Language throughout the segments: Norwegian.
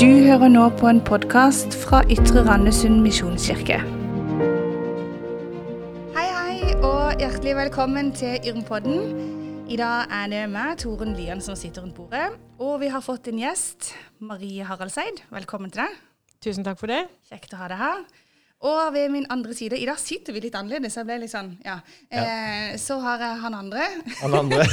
Du hører nå på en podkast fra Ytre Randesund misjonskirke. Hei, hei, og hjertelig velkommen til Yrmpodden. I dag er det meg, Toren Lian, som sitter rundt bordet. Og vi har fått en gjest, Marie Haraldseid. Velkommen til deg. Tusen takk for det. Kjekt å ha deg her. Og ved min andre side I dag sitter vi litt annerledes. Jeg ble litt sånn, ja. Ja. Eh, så har jeg han andre. Han andre.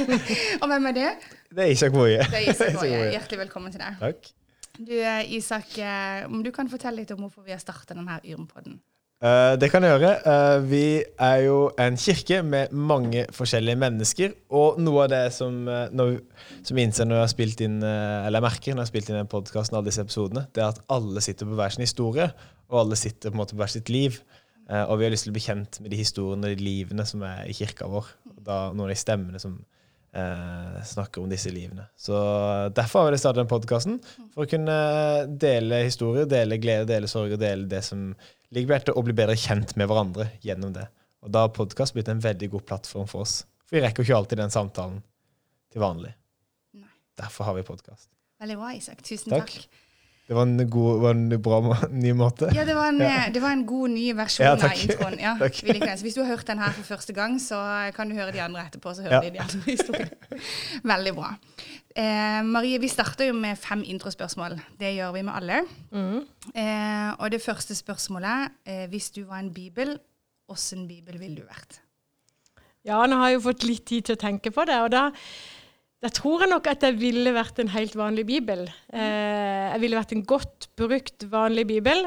Og hvem er det? Det er Isak er. Boje. Hjertelig velkommen til deg. Takk. Du, eh, Isak, eh, om du kan fortelle litt om hvorfor vi har starta denne Yrmpodden? Uh, det kan jeg gjøre. Uh, vi er jo en kirke med mange forskjellige mennesker. Og noe av det som, uh, når, som innser når jeg har spilt inn Eller jeg merker når jeg har spilt inn podkasten, alle disse episodene, det er at alle sitter på hver sin historie, og alle sitter på en måte på hver sitt liv. Og vi har lyst til å bli kjent med de historiene og de livene som er i kirka vår. Og da noen av de stemmene som eh, snakker om disse livene. Så derfor har vi startet den podkasten. For å kunne dele historier, dele glede, dele sorg og dele det som ligger på hjertet, og bli bedre kjent med hverandre gjennom det. Og da har podkast blitt en veldig god plattform for oss. For vi rekker jo ikke alltid den samtalen til vanlig. Nei. Derfor har vi podkast. Veldig bra, Isak. Tusen Takk. takk. Det var en, god, var en bra ny måte. Ja, det var en, Ja. det var en god ny versjon Ja, av introen. Ja, Takk. vi liker den. Så hvis du har hørt den her for første gang, så kan du høre de andre etterpå. Så hører Ja. de de andre historiene. Veldig bra. Eh, Marie, vi starter jo med fem introspørsmål. Det gjør vi med alle. Eh, og det første spørsmålet eh, Hvis du var en bibel, åssen bibel ville du vært? Ja, nå har jeg jo fått litt tid til å tenke på det, og da, da tror jeg nok at jeg ville vært en helt vanlig bibel. Eh, jeg ville vært en godt brukt, vanlig bibel,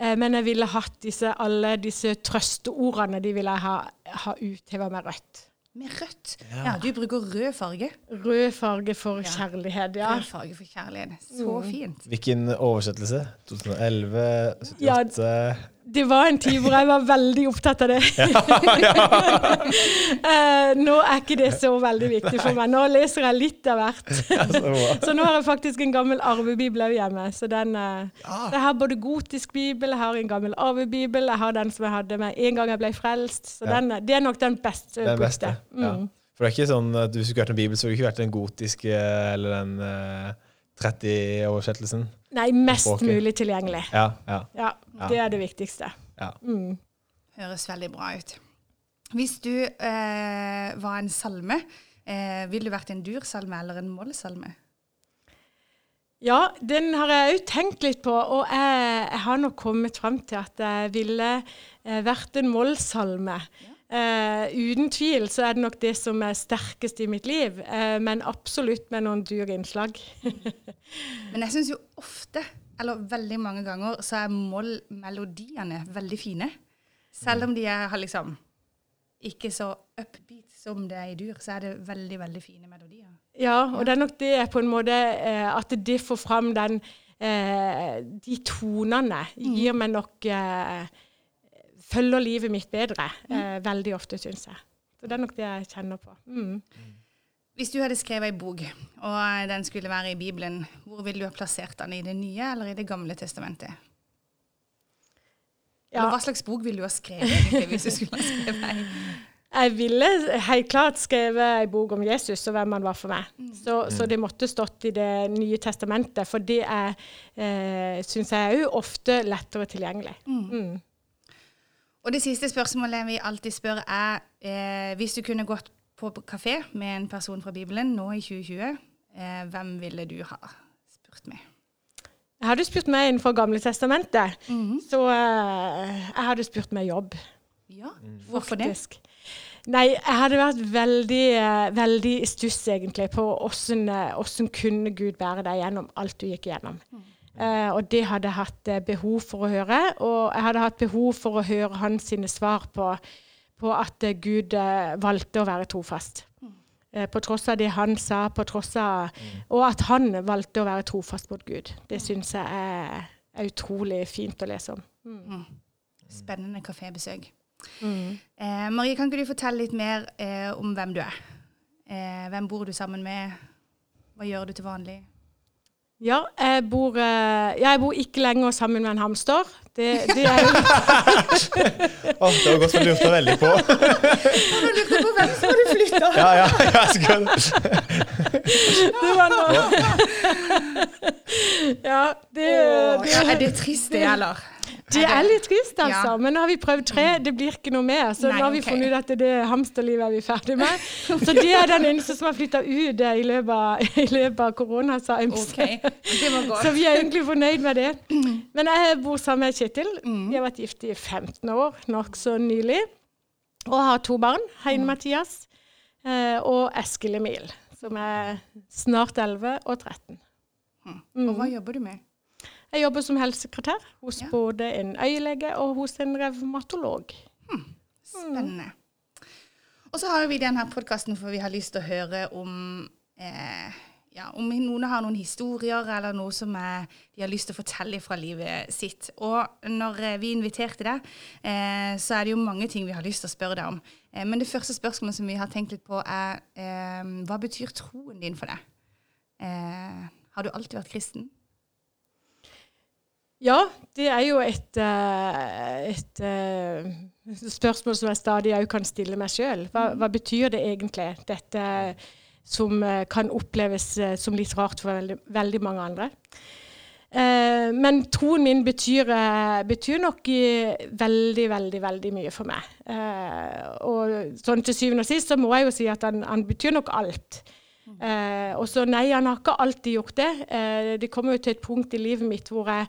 eh, men jeg ville hatt disse, alle disse trøsteordene, de ville ha, ha utheva med rødt. Med rødt. Ja, du bruker rød farge. Rød farge for Ja. kjærlighet, ja. Rød farge for kjærlighet. Så fint. Hvilken oversettelse? 2011? 78? Det var en tid hvor jeg var veldig opptatt av det. Eh, nå er ikke det så veldig viktig for meg. Nå leser jeg litt av hvert. Så nå har jeg faktisk en gammel arvebibel òg hjemme. Så den, eh, jeg har både gotisk bibel, jeg har en gammel arvebibel, jeg har den som jeg hadde med en gang jeg ble frelst. Så den, eh, det er nok den beste. Den beste. Mm. Ja. For det er ikke sånn at hvis du skulle vært en bibel, så ville du ikke vært den gotiske eller den 30-oversettelsen. Nei, mest Språket. mulig tilgjengelig. Ja, ja, Ja, Ja. det er det viktigste. ja. Mm. Høres veldig bra ut. Hvis du eh, var en salme, eh, ville du vært en dursalme eller en mollsalme? Ja, den har jeg òg tenkt litt på, og jeg, jeg har nok kommet fram til at jeg ville eh, vært en mollsalme. Eh, uten tvil så er det nok det som er sterkest i mitt liv, eh, men absolutt med noen dure innslag. Men jeg syns jo ofte, eller veldig mange ganger, så er moll-melodiene veldig fine. Selv om de er, liksom ikke så upbeat som det er i dur, så er det veldig, veldig fine melodier. Ja, og det er nok det på en måte eh, At det får fram den eh, De tonene gir meg nok Følger livet mitt bedre. Eh, veldig ofte, syns jeg. Så det er nok det jeg kjenner på. Mm. Hvis du hadde skrevet ei bok, og den skulle være i Bibelen, hvor ville du ha plassert den? I Det nye eller i Det gamle testamentet? Ja. Eller hva slags bok ville du ha skrevet egentlig, hvis du skulle ha skrevet ei? Jeg ville helt klart skrevet ei bok om Jesus og hvem han var for meg. Så, så det måtte stått i Det nye testamentet, for det er, eh, syns jeg òg ofte lettere tilgjengelig. Mm. Og det siste spørsmålet vi alltid spør er eh, hvis du kunne gått på kafé med en person fra Bibelen nå i 2020, eh, hvem ville du ha spurt med? Jeg hadde spurt meg innenfor Gamle testamentet, så eh, jeg hadde spurt meg jobb. Ja, hvorfor det? Nei, jeg hadde vært veldig, eh, veldig i stuss egentlig på åssen eh, kunne Gud bære deg gjennom alt du gikk igjennom. Eh, og det hadde jeg hatt eh, behov for å høre, og jeg hadde hatt behov for å høre hans sine svar på, på at eh, Gud eh, valgte å være trofast. Eh, på tross av det han sa, på tross av Og at han valgte å være trofast mot Gud. Det syns jeg er, er utrolig fint å lese om. Spennende kafébesøk. Mm. Eh, Marie, kan ikke du fortelle litt mer eh, om hvem du er? Eh, hvem bor du sammen med? Hva gjør du til vanlig? Ja, jeg bor, eh, jeg bor ikke lenger sammen med en hamster. Det, det er jo oh, det var godt for du lurte veldig på. Jeg lurte på hvem som hadde flytta! Ja, ja, jeg skulle... Det var Ja, Ja, det, det, ja, er det trist, det, eller? Det er litt trist, altså. Ja. Men nå har vi prøvd tre, det blir ikke noe mer. Så Nei, nå har vi okay. funnet ut at det hamsterlivet er vi ferdig med. Så det er den eneste som har flytta ut eh, i løpet av, i løpet av korona, sa Ems. OK, det var godt. Så vi er egentlig fornøyd med det. Men jeg bor sammen med Kjetil. Mm. Vi har vært gift i 15 år, nokså nylig. Og har to barn. Mm. Heine Mathias eh, og Eskil Emil, som er snart 11 og 13. Og hva jobber du med? Jeg jobber som helsesekretær hos Ja. både en øyelege og hos en revmatolog. Spennende. Og så har vi denne podkasten for vi har lyst til å høre om eh, ja, om noen har noen historier eller noe som er, de har lyst til å fortelle fra livet sitt. Og når eh, vi inviterte deg, eh, så er det jo mange ting vi har lyst til å spørre deg om. Eh, men det første spørsmålet som vi har tenkt litt på, er eh, hva betyr troen din for deg? Eh, har du alltid vært kristen? Ja, det er jo et, et, et eh, spørsmål som jeg stadig òg kan stille meg sjøl. Hva, hva betyr det egentlig, dette som eh, kan oppleves eh, som litt rart for veldig, veldig mange andre? Eh, men troen min betyr, eh, betyr nok i veldig, veldig veldig mye for meg. Eh, og sånn til syvende og sist så må jeg jo si at han, han betyr nok alt. Eh, og så nei, han har ikke alltid gjort det. Eh, det kommer jo til et punkt i livet mitt hvor jeg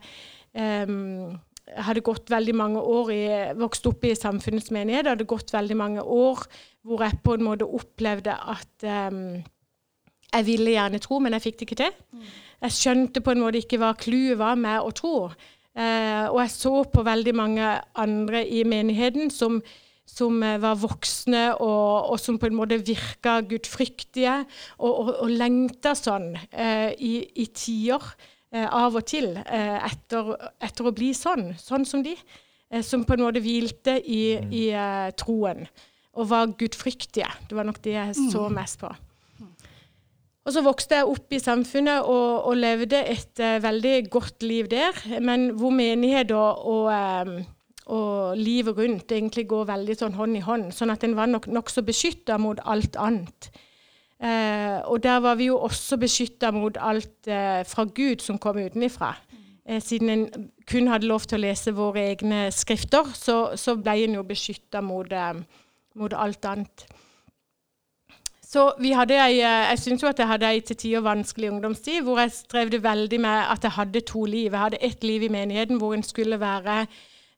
em, hadde gått veldig mange år i, vokst opp i samfunnets menighet. Hadde gått veldig mange år hvor jeg på en måte opplevde at um, jeg ville gjerne tro, men jeg fikk det ikke til. Jeg skjønte på en måte ikke hva clouet var med å tro. Uh, og jeg så på veldig mange andre i menigheten som, som eh, var voksne, og, og som på en måte virka gudfryktige, og, og, og lengta sånn uh, i, i tider av og til eh, etter, etter å bli sånn, sånn som de. Eh, som på en måte hvilte i, i eh, troen, og var gudfryktige. Det var nok det jeg så mest på. Og så vokste jeg opp i samfunnet og, og levde et uh, veldig godt liv der, men hvor menighet og, og, um, og livet rundt egentlig går veldig sånn hånd i hånd, sånn at en var nok nokså beskytta mot alt annet. Eh, og der var vi jo også beskytta mot alt eh, fra Gud som kom utenifra. Eh, siden en kun hadde lov til å lese våre egne skrifter, så, så ble en jo beskytta mot, eh, mot alt annet. Så vi hadde ei, eh, jeg syns jo at jeg hadde ei til tider vanskelig ungdomstid, hvor jeg strevde veldig med at jeg hadde to liv. Jeg hadde ett liv i menigheten hvor en skulle være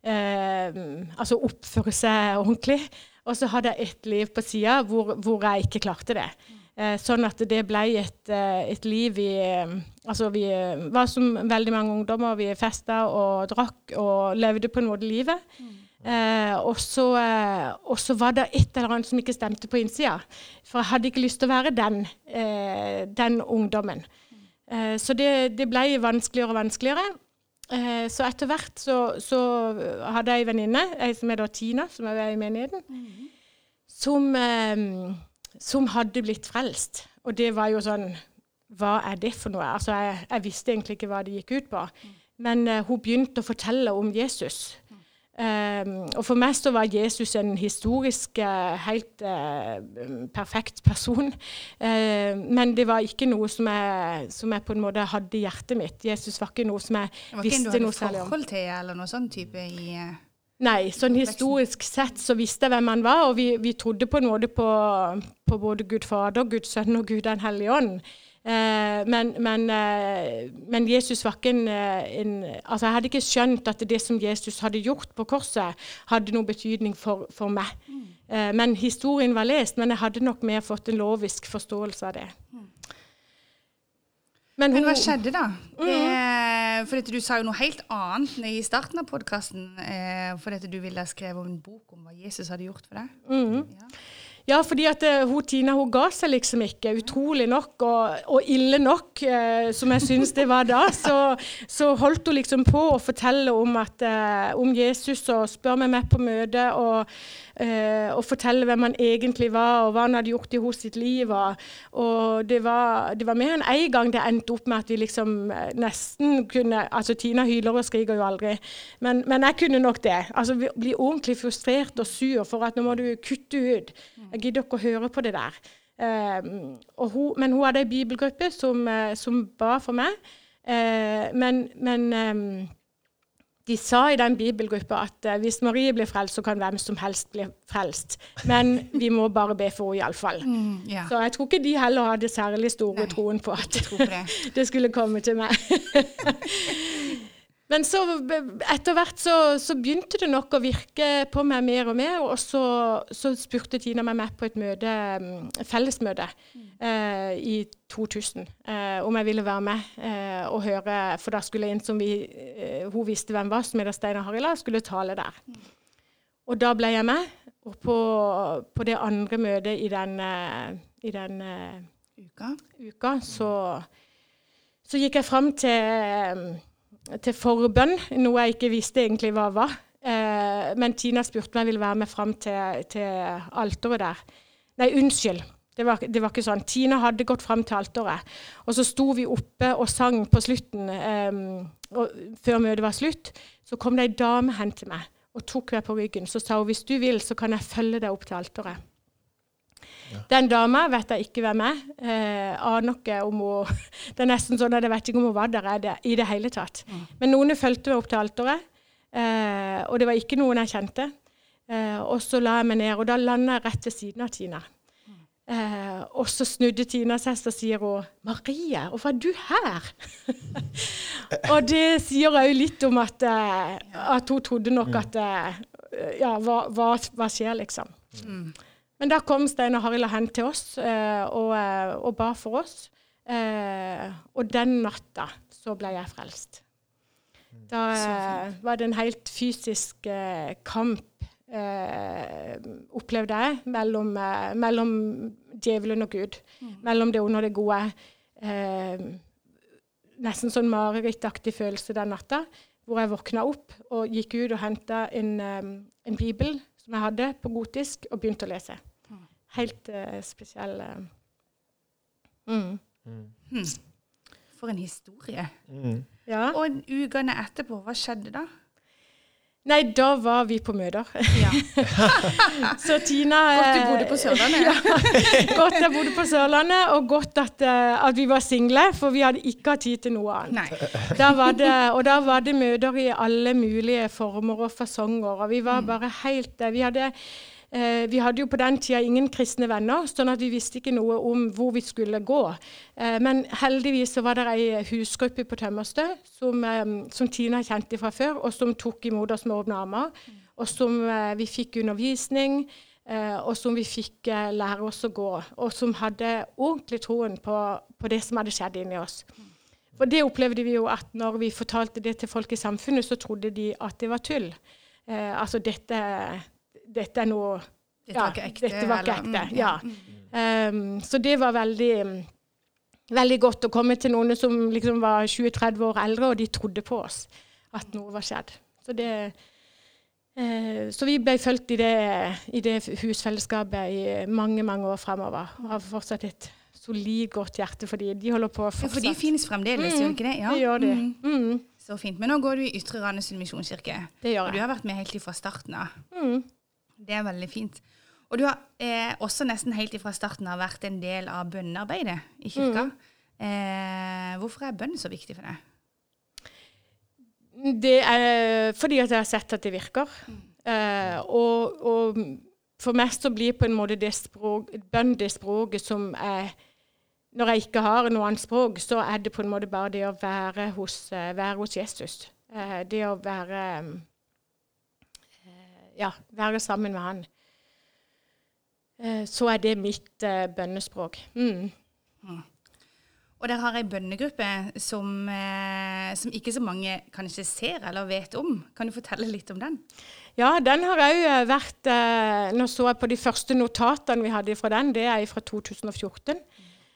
eh, Altså oppføre seg ordentlig. Og så hadde jeg ett liv på sida hvor, hvor jeg ikke klarte det. Eh, sånn at det ble et, eh, et liv i eh, Altså vi var som veldig mange ungdommer. Vi festa og drakk og levde på en måte livet. Eh, så, eh, og så var det et eller annet som ikke stemte på innsida. For jeg hadde ikke lyst til å være den, eh, den ungdommen. Eh, så det, det ble vanskeligere og vanskeligere. Eh, så etter hvert så, så hadde jeg ei venninne, ei som heter Tina, som er i menigheten, som, eh, som hadde blitt frelst. Og det var jo sånn Hva er det for noe? Altså, jeg, jeg visste egentlig ikke hva det gikk ut på. Men uh, hun begynte å fortelle om Jesus. Um, og for meg så var Jesus en historisk uh, helt uh, perfekt person. Uh, men det var ikke noe som jeg, som jeg på en måte hadde i hjertet mitt. Jesus var ikke noe som jeg visste noe særlig Det var ikke en du hadde noe om. forhold til, eller noe sånn type i Nei, sånn historisk sett så visste jeg hvem han var, og vi, vi trodde på en måte på, på både Gud Fader, Guds Sønn og Gud den hellige ånd. Eh, men, men, eh, men Jesus var ikke en, eh, en Altså, jeg hadde ikke skjønt at det som Jesus hadde gjort på korset, hadde noen betydning for, for meg. Eh, men historien var lest, men jeg hadde nok mer fått en lovisk forståelse av det. Men hun- hva skjedde da? Det, for dette, du sa jo noe helt annet i starten av podkasten. Eh, for dette du ville skrevet om en bok om hva Jesus hadde gjort for deg. Mhm. Ja. Ja, fordi at eh, hun Tina hun ga seg liksom ikke. Utrolig nok, og, og ille nok, eh, som jeg syns det var da. Så, så holdt hun liksom på å fortelle om, at, eh, om Jesus og spør meg med på møte. Og, eh, og fortelle hvem han egentlig var, og hva han hadde gjort i hos sitt liv. Og, og det, var, det var mer enn én gang det endte opp med at vi liksom eh, nesten kunne Altså Tina hyler og skriker jo aldri, men, men jeg kunne nok det. Altså Bli ordentlig frustrert og sur for at nå må du kutte ut. Jeg gidder ikke å høre på det der. Um, og hun, men hun hadde ei bibelgruppe som, eh, som ba for meg. Eh, men men ehm, de sa i den bibelgruppa at eh, hvis Marie blir frelst, så kan hvem som helst bli frelst. Men vi må bare be for henne iallfall. Mm, ja. Så jeg tror ikke de heller hadde særlig store Nei, troen på at det. det skulle komme til meg. Men så etter hvert så, så begynte det nok å virke på meg mer og mer, og så, så spurte Tina meg med på et møte, mm, fellesmøte eh, i 2000 eh, om jeg ville være med eh, og høre, for da skulle en som vi, eh, hun visste hvem var, som heter Steinar Harila, skulle tale der. Og da ble jeg med, og på, på det andre møtet i den, eh, i den eh, Uka. uka, så, så gikk jeg fram til, til forbønn, noe jeg ikke visste egentlig hva var. Eh, men Tina spurte om jeg ville være med fram til, til alteret der. Nei, unnskyld. Det var, det var ikke sånn. Tina hadde gått fram til alteret. Og så sto vi oppe og sang på slutten, eh, før møtet var slutt. Så kom det ei dame hen til meg og tok meg på ryggen. Så sa hun hvis du vil, så kan jeg følge deg opp til alteret. Den dama vet jeg ikke hvem er. Eh, aner ikke om hun Det er nesten sånn at jeg vet ikke om hun var der er det, i det hele tatt. Men noen fulgte meg opp til alteret, eh, og det var ikke noen jeg kjente. Eh, og så la jeg meg ned, og da landa jeg rett ved siden av Tina. Eh, og så snudde Tina seg, så sier hun 'Marie, hvorfor er du her?' og det sier òg litt om at, eh, at hun trodde nok at eh, Ja, hva, hva, hva skjer, liksom? Men da kom Stein og Harila hen til oss eh, og, eh, og ba for oss. Eh, og den natta så ble jeg frelst. Da eh, var det en helt fysisk eh, kamp, eh, opplevde jeg, mellom, eh, mellom djevelen og Gud. Mellom det onde og det gode. Eh, nesten sånn marerittaktig følelse den natta, hvor jeg våkna opp og gikk ut og henta en, en bibel som jeg hadde på gotisk, og begynte å lese. Helt uh, spesiell uh, mm. Mm. For en historie. Mm. Ja. Og ukene etterpå, hva skjedde da? Nei, da var vi på møter. Ja. Så Tina Godt du eh, bodde på Sørlandet. Godt jeg bodde på Sørlandet, og godt at, eh, at vi var single, for vi hadde ikke hatt tid til noe annet. Da var det, og da var det møter i alle mulige former og fasonger. Og vi var bare helt der. vi hadde, eh, vi hadde jo på den tida ingen kristne venner, sånn at vi visste ikke noe om hvor vi skulle gå. Eh, men heldigvis så var det ei husgruppe på Tømmerstø som, eh, som Tina kjente fra før, og som tok imot oss med åpne armer. Og som eh, vi fikk undervisning, eh, og som vi fikk eh, lære oss å gå. Og som hadde ordentlig troen på, på det som hadde skjedd inni oss. For det opplevde vi jo at når vi fortalte det til folk i samfunnet, så trodde de at det var tull. Eh, altså dette, dette er noe Dette var ikke ekte. Dette var ikke ekte, mm, ja. mm. Um, så det var veldig, veldig godt å komme til noen som liksom var 20-30 år eldre, og de trodde på oss at noe var skjedd. Så, det, eh, så vi ble fulgt i det, i det husfellesskapet i mange, mange år fremover. Og har fortsatt et solid, godt hjerte for de. De holder på Ja, for de finnes fremdeles, gjør de ikke det? Ja. Det gjør de. Mm. Mm, Så fint. Men nå går du i Ytre Randesund misjonskirke. det gjør Og du har vært med helt fra starten av. Mm. Det er veldig fint. Og du har eh, også nesten helt fra starten av vært en del av bønnearbeidet i kirka. Eh, hvorfor er bønn så viktig for deg? Det er fordi at jeg har sett at det virker. Eh, og, og for meg så blir på en måte det språk, bønn det språket som er Når jeg ikke har noe annet språk, så er det på en måte bare det å være hos, eh, være hos Jesus. Eh, det å være eh, Ja, være sammen med han. Eh, så er det mitt eh, bønnespråk. Mm. Og dere har ei bønnegruppe som, eh, som ikke så mange kanskje ser eller vet om. Kan du fortelle litt om den? Ja, den har òg vært Nå så jeg på de første notatene vi hadde fra den. Det er fra 2014.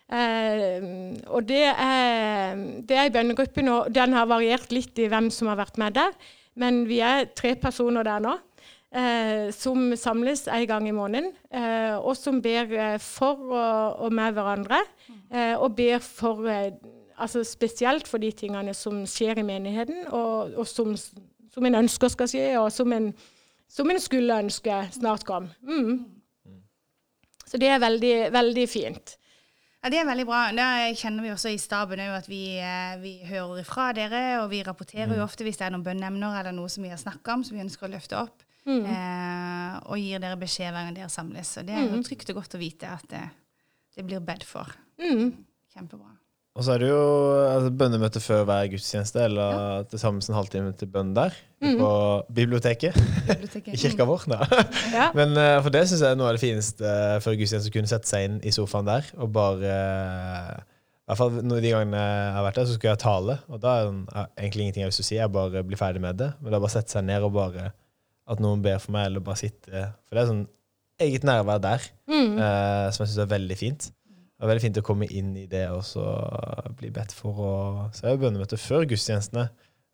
Eh, og det er, det er en bønnegruppe nå. Den har variert litt i hvem som har vært med der. Men vi er tre personer der nå. Eh, som samles en gang i måneden, eh, og som ber eh, for og, og med hverandre. Eh, og ber for eh, altså spesielt for de tingene som skjer i menigheten, og, og som, som en ønsker skal skje, og som en, som en skulle ønske snart kom. Mm. Så det er veldig, veldig fint. Ja, Det er veldig bra. Det kjenner vi også i staben òg, at vi, eh, vi hører fra dere. Og vi rapporterer jo ofte hvis det er noen bønneemner eller noe som vi har snakka om som vi ønsker å løfte opp. Eh, og gir dere beskjed hver gang dere samles. Og det er jo trygt og godt å vite at det, det blir bedt for. Mm. Kjempebra. Og så er det jo altså, bønnemøte før hver gudstjeneste, eller til sammen en halvtime til bønn der. På biblioteket Biblioteket. i kirka vår. Da. Ja. Men uh, for det syns jeg er noe av det fineste uh, før gudstjeneste, å kunne sette seg inn i sofaen der og bare uh, I hvert fall noen av de gangene jeg har vært der, så skulle jeg tale. Og da er det egentlig ingenting jeg har lyst til å si, jeg bare blir ferdig med det. Men er bare sette seg ned og bare At noen ber for meg, eller bare sitte For det er sånn eget nærvær der Mm. eh, som jeg syns er veldig fint. Det er veldig fint å komme inn i det og så bli bedt for. å så er jo bønnemøte før gudstjenestene,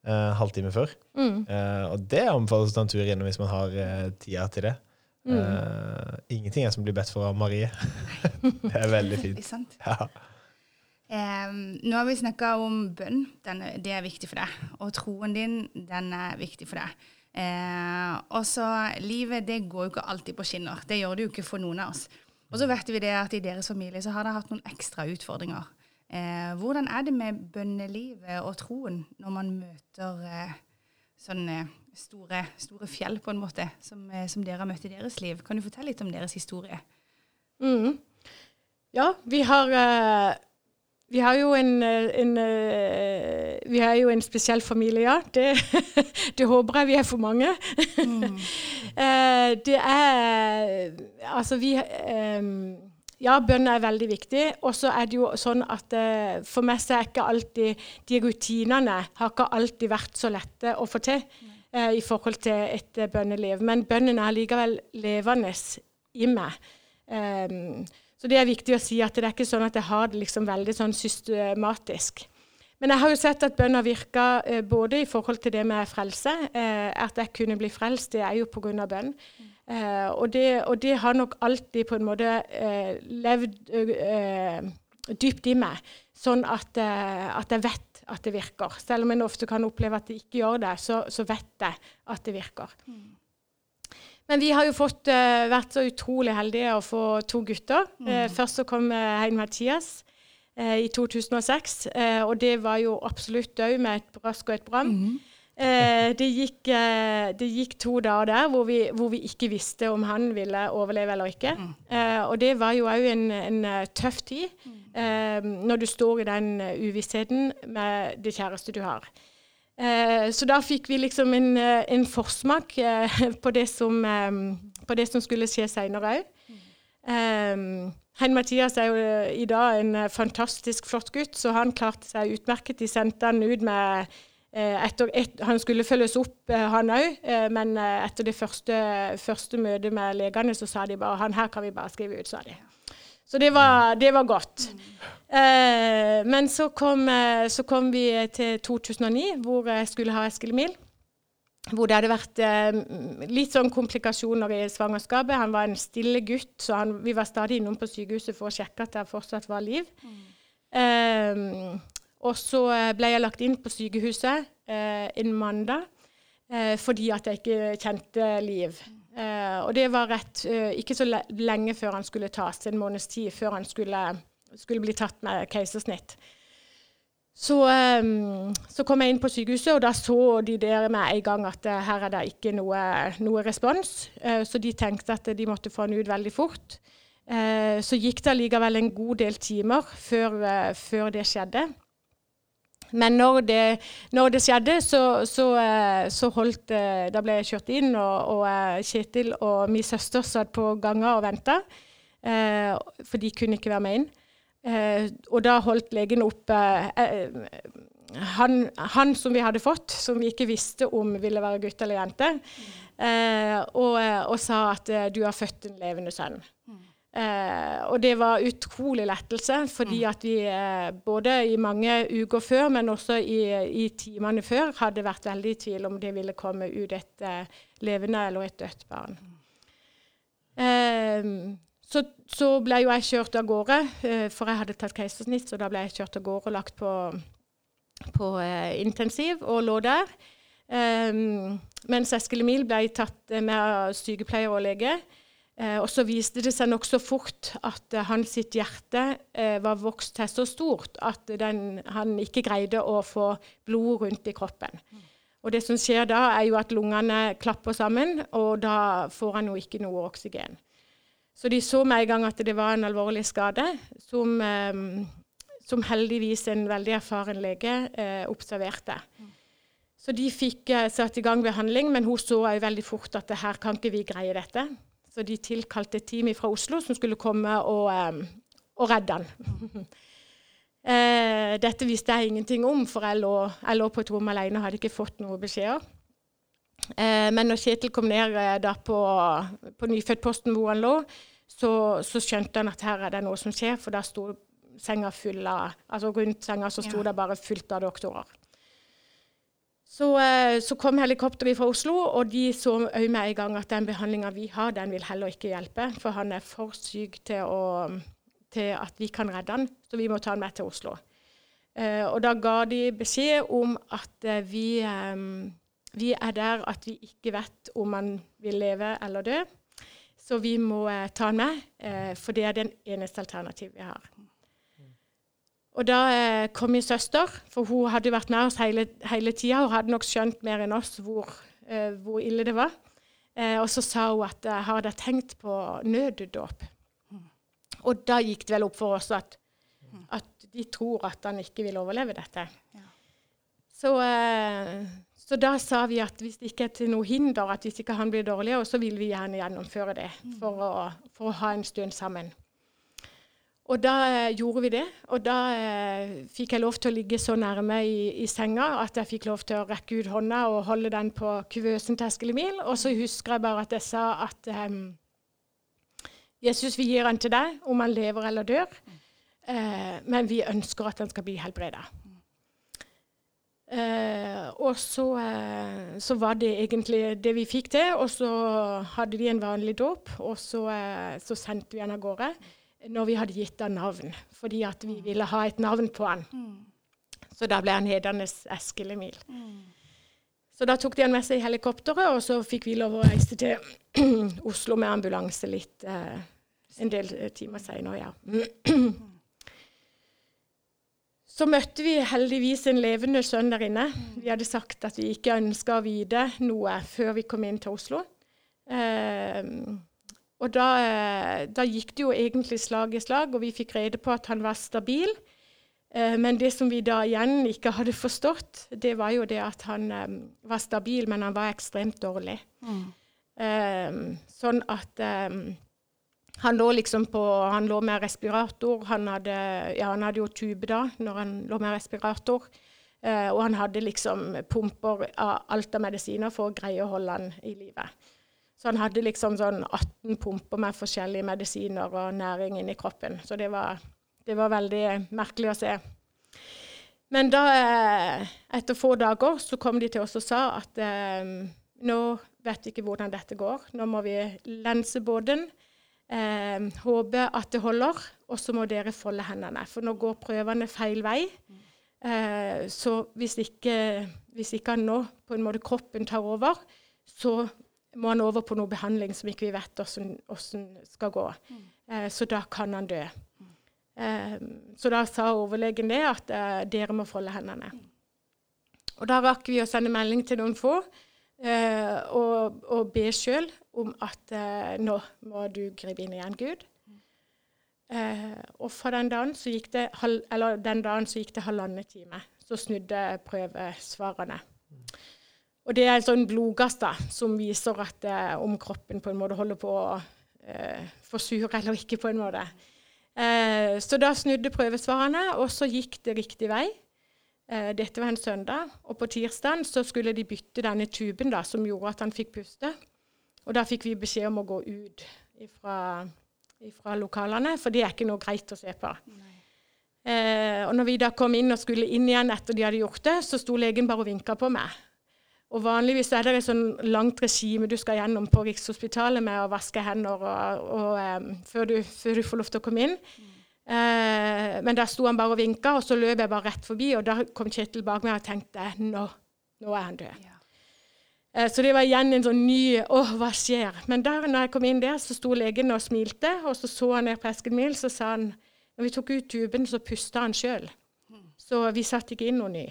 eh, halvtime før. Mm. Eh, og det anbefales å ta en tur innom hvis man har eh, tida til det. Mm. Eh, ingenting er som blir bedt for av Marie. det er veldig fint. Ja. Em, nå har vi snakka om bønn. Den, det er viktig for deg. Og troen din, den er viktig for deg. Eh, og så Livet det går jo ikke alltid på skinner. Det gjør det jo ikke for noen av oss. Og så vet vi det at i deres familie så har dere hatt noen ekstra utfordringer. Eh, hvordan er det med bønnelivet og troen når man møter eh, sånne store, store fjell, på en måte, som, eh, som dere har møtt i deres liv? Kan du fortelle litt om deres historie? Mm. Ja, vi har eh, Vi har jo en, eh, en eh, Vi har jo en spesiell familie, ja. Det, det håper jeg vi er for mange. Mm. det er Altså, vi eh, Ja, bønn er veldig viktig. Og så er det jo sånn at eh, for meg så er ikke alltid De rutinene har ikke alltid vært så lette å få til eh, i forhold til et eh, bønneliv. Men bønnen er likevel levende i meg. Um, så det er viktig å si at det er ikke sånn at jeg har det liksom veldig sånn systematisk. Men jeg har jo sett at bønn har virka eh, både i forhold til det med frelse. Eh, at jeg kunne bli frelst, det er jo pga. bønn. Eh, og, det, og det har nok alltid på en måte levd dypt i meg, sånn at, at jeg vet at det virker. Selv om en ofte kan oppleve at det ikke gjør det, så, så vet jeg at det virker. Men vi har jo fått, uh, vært så utrolig heldige å få to gutter. Eh, først så kom eh, Hein Mathias i 2006, eh, og det var jo absolutt òg med et brask og et bram. Eh, det, gikk, det gikk to dager der hvor vi, hvor vi ikke visste om han ville overleve eller ikke. Eh, og det var jo òg en, en tøff tid, eh, når du står i den uvissheten med det kjæreste du har. Eh, så da fikk vi liksom en, eh, en forsmak eh, på, det som, eh, på det som skulle skje seinere òg. Um, Hein Mathias er jo eh, i dag en eh, fantastisk flott gutt, så han klarte seg utmerket. De sendte han ut med eh, etter et, Han skulle følges opp, eh, han òg, eh, men eh, etter det første, første møtet med legene så sa de bare han her kan vi bare skrive ut, sa de. Så det var, det var godt. Eh, men så kom, eh, så kom vi til 2009, hvor jeg skulle ha Eskil. Hvor det hadde vært eh, litt sånn komplikasjoner i svangerskapet. Han var en stille gutt, så han, vi var stadig innom på sykehuset for å sjekke at det fortsatt var liv. Eh, og så eh, ble jeg lagt inn på sykehuset eh, en mandag eh, fordi at jeg ikke kjente liv. Eh, og det var rett eh, ikke så lenge før han skulle tas, en måneds tid før han skulle, skulle bli tatt med keisersnitt. Så, eh, så kom jeg inn på sykehuset, og da så de der med en gang at her er det ikke noe, noe respons. Så de tenkte at de måtte få han ut veldig fort. Så gikk det allikevel en god del timer før, før det skjedde. Men når det, når det skjedde, så, så, eh, så holdt eh, Da ble jeg kjørt inn, og, og eh, Kjetil og min søster satt på ganga og venta. For de kunne ikke være med inn. Og da holdt legen opp han, han som vi hadde fått, som vi ikke visste om ville være gutt eller jente, eh, og, og sa at du har født en levende sønn. Eh, og det var utrolig lettelse, fordi at vi eh, både i mange uker før, men også i, i timene før, hadde vært veldig i tvil om det ville komme ut et eh, levende eller et dødt barn. Eh, så, så ble jo jeg kjørt av gårde, eh, for jeg hadde tatt keisersnitt, så da ble jeg kjørt av gårde og lagt på, på eh, intensiv og lå der. Mens Eskil Emil ble tatt med av sykepleier og lege. Eh, og så viste det seg nokså fort at eh, hans sitt hjerte eh, var vokst til så stort at den, han ikke greide å få blod rundt i kroppen. Og det som skjer da, er jo at lungene klapper sammen, og da får han jo ikke noe oksygen. Så de så med en gang at det var en alvorlig skade, som, som heldigvis en veldig erfaren lege eh, observerte. Så de fikk satt i gang behandling, men hun så jo veldig fort at her kan ikke vi greie dette. Så de tilkalte et team fra Oslo som skulle komme og, og redde han. eh, dette visste jeg ingenting om, for jeg lå, jeg lå på et rom alene og hadde ikke fått noen beskjeder. Eh, men når Kjetil kom ned eh, på, på nyfødtposten hvor han lå, så, så, skjønte han at her er det noe som skjer, for da sto senga full av Altså rundt senga så sto ja. det bare fullt av doktorer. Så, eh, så, kom helikopteret fra Oslo, og de så òg med en gang at den behandlinga vi har, den vil heller ikke hjelpe. For han er for syk til, å, til at vi kan redde han, så vi må ta han med til Oslo. Uh, og da ga de beskjed om at uh, vi, vi, er der at vi ikke vet om han vil leve eller dø. Så vi må ta han med, for det er den eneste alternativet vi har. Og da eh, kom min søster, for hun hadde vært med oss hele, hele tida og hadde nok skjønt mer enn oss hvor, eh, hvor ille det var. Eh, og så sa hun at jeg hadde tenkt på nøddåp. Og da gikk det vel opp for oss at, at, de tror at han ikke vil overleve dette. Ja. Så, eh, så, da sa vi at hvis det ikke er til noe hinder, at hvis ikke han blir dårligere, så vil vi gjerne gjennomføre det for å, for å ha en stund sammen. Og da eh, gjorde vi det. Og da eh, fikk jeg lov til å ligge så nærme i, i, senga at jeg fikk lov til å rekke ut hånda og holde den på kuvøsen til Eskil Emil. Og så husker jeg bare at jeg sa at eh, Jesus, vi gir han til deg om han lever eller dør, eh, men vi ønsker at han skal bli helbreda. Eh, og så, eh, så, var det egentlig det vi fikk til. Og så hadde de en vanlig dåp, og så, så sendte vi han av gårde når vi hadde gitt han navn, fordi at vi ville ha et navn på han. Mm. Så da ble han hetende Eskil Emil. Mm. Så da tok de han med seg i helikopteret, og så fikk vi lov å reise til Oslo med ambulanse litt eh, en del timer seinere, ja. Så møtte vi heldigvis en levende sønn der inne. Vi hadde sagt at vi ikke ønska å vite noe før vi kom inn til Oslo. Eh, og da, eh, da, gikk det jo egentlig slag i slag, og vi fikk rede på at han var stabil. Eh, men det som vi da igjen ikke hadde forstått, det var jo det at han eh, var stabil, men han var ekstremt dårlig. Mm. Sånn at han lå liksom på Han lå med respirator. Han hadde, ja, han hadde jo tube da når han lå med respirator. Og han hadde liksom pumper av alt av medisiner for å greie å holde han i live. Så han hadde liksom sånn 18 pumper med forskjellige medisiner og næring inni kroppen. Så det var, det var, veldig merkelig å se. Men da, eh, etter få dager, så kom de til oss og sa at eh, nå vet vi ikke hvordan dette går. Nå må vi lense båten. Eh, håpe at det holder, og så må dere folde hendene. For nå går prøvene feil vei. Eh, så hvis ikke, hvis ikke nå på en måte kroppen tar over, så må han over på noe behandling som ikke vi vet hvordan skal gå. Mm. Eh, så da kan han dø. Mm. Eh, så da sa overlegen det, at eh, dere må folde hendene. Mm. Og da rakk vi å sende melding til noen få eh, og, og, be sjøl om at eh, nå må du gripe inn igjen, Gud. Eh, og fra den dagen så gikk det, eller den dagen så gikk det halvannen time. Så snudde prøvesvarene. Og det er en sånn blodgass da, som viser at, eh, om kroppen på en måte holder på å eh, forsure eller ikke. på en måte. Eh, så da snudde prøvesvarene, og så gikk det riktig vei. Eh, dette var en søndag, og på tirsdag så skulle de bytte denne tuben da, som gjorde at han fikk puste. Og da fikk vi beskjed om å gå ut fra lokalene, for det er ikke noe greit å se på. Eh, og når vi da kom inn og skulle inn igjen etter de hadde gjort det, så sto legen bare og vinka på meg. Og Vanligvis er det et sånn langt regime du skal gjennom på Rikshospitalet med å vaske hender og, og, um, før, du, før, du, får lov til å komme inn. Mm. Uh, men da sto han bare og vinka, og så løp jeg bare rett forbi. Og da kom Kjetil bak meg og tenkte nå, nå er han død. Ja. Uh, så det var igjen en sånn ny Å, hva skjer? Men der når jeg kom inn der, så sto legen og smilte, og så så han ned på esken min, så sa han Når vi tok ut tuben, så pusta han sjøl. Så vi satte ikke inn noe ny.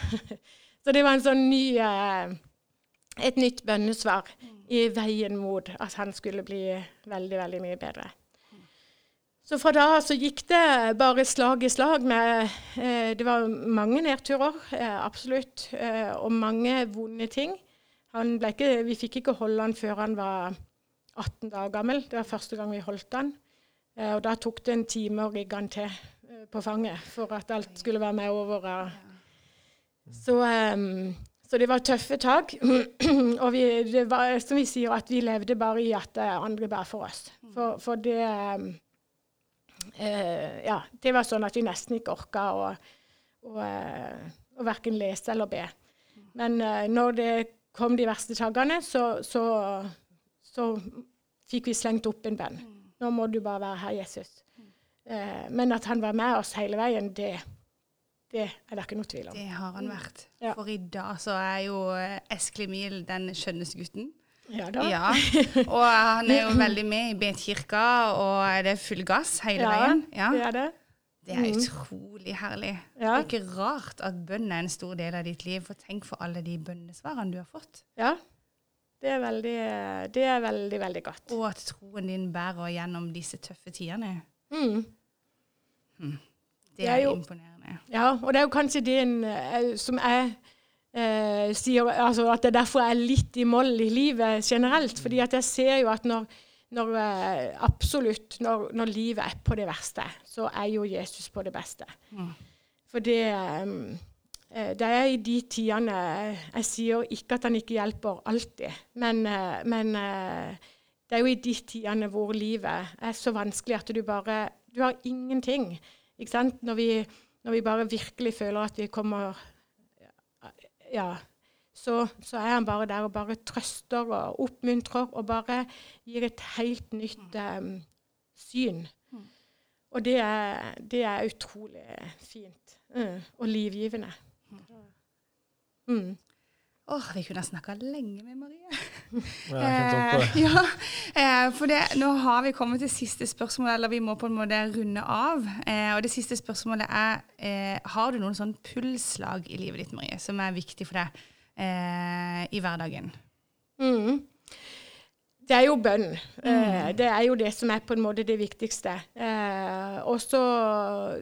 så det var en sånn ny eh, Et nytt bønnesvar i veien mot at han skulle bli veldig, veldig mye bedre. Så fra da så gikk det bare slag i slag med eh, Det var mange nedturer, eh, absolutt, og mange vonde ting. Ikke, vi fikk ikke holde han før han var 18 dager gammel. Det var første gang vi holdt han. Og da tok det en time å rigge han til på fanget for at alt skulle være med over. Så, um, så det var tøffe tak. og vi, det var som vi sier, at vi levde bare i at andre bar for oss. For, for det um, uh, Ja, det var sånn at vi nesten ikke orka å, å, eh, å verken lese eller be. Men uh, når det kom de verste taggene, så, så, så fikk vi slengt opp en bønn. Nå må du bare være her, Jesus. Uh, men at han var med oss hele veien, det, det er det ikke noe tvil om. Det har han vært. Ja. For i dag så er jo eh, Eskil Mil den skjønneste gutten. Ja da. Ja. Og han er jo veldig med i Betkirka, og og det er full gass hele Ja, veien. Ja. Det er det. Det er utrolig herlig. Ja. Det er ikke rart at bønn er en stor del av ditt liv, for tenk for alle de bønnesvarene du har fått. Ja. Det er veldig, det er veldig, veldig godt. Og at troen din bærer gjennom disse tøffe tidene. Mm. Det Det er er jo- imponerende. Ja, og det er jo kanskje det eh, som jeg eh, sier altså At det er derfor jeg er litt i moll i livet generelt. fordi at jeg ser jo at når, når eh, absolutt når, når livet er på det verste, så er jo Jesus på det beste. Mm. For det eh, det er i de tidene Jeg sier ikke at han ikke hjelper alltid, men, men det er jo i de tidene hvor livet er så vanskelig at du bare Du har ingenting. Ikke sant? Når vi, når vi bare virkelig føler at vi kommer Ja. Så, så er han bare der og bare trøster og oppmuntrer og bare gir et helt nytt um, syn. Og det er, det er utrolig fint. Mm, og livgivende. Mm. Åh, vi kunne ha snakka lenge med Marie. Det. Eh, ja, eh, for det, nå har vi kommet til siste spørsmål, eller vi må på en måte runde av. Eh, og det siste spørsmålet er eh, Har du noen sånn pulsslag i livet ditt, Marie, som er viktig for deg eh, i hverdagen? Mm. Det er jo bønn. Eh, det er jo det som er på en måte det viktigste. Eh, og så,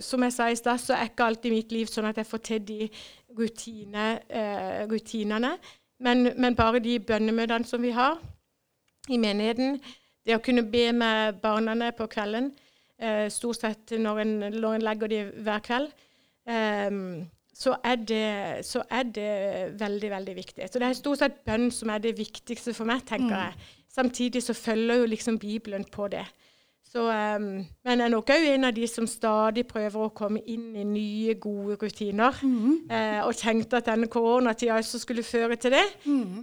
som jeg sa i stad, så er ikke alltid mitt liv sånn at jeg får til de rutine, eh, rutinene. Men, men bare de bønnemøtene som vi har i menigheten, det å kunne be med barna på kvelden, eh, stort sett når en, når en legger de hver kveld, eh, så er, det, så er det veldig, veldig viktig. Så det er stort sett bønn som er det viktigste for meg, tenker jeg. Samtidig så følger jo liksom Bibelen på det. Så, um, men jeg er nok òg en av de som stadig prøver å komme inn i nye, gode rutiner. eh, og tenkte at denne koronatida også skulle føre til det.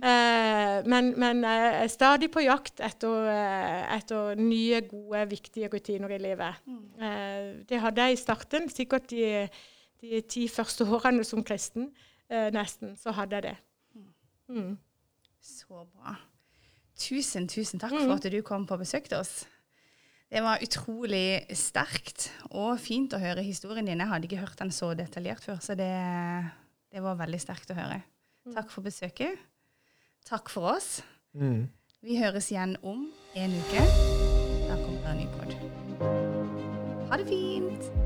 Eh, men, men jeg er stadig på jakt etter, eh, etter nye, gode, viktige rutiner i livet. Eh, det hadde jeg i starten. Sikkert de, de ti første årene som kristen. Nesten. Så hadde jeg det. Mm. Så bra. Tusen, tusen takk for at du kom på besøk til oss. Det var utrolig sterkt og fint å høre historien din. Jeg hadde ikke hørt den så detaljert før, så det, det var veldig sterkt å høre. Takk for besøket. Takk for oss. Mm. Vi høres igjen om en uke. Da kommer det en ny pod. Ha det fint.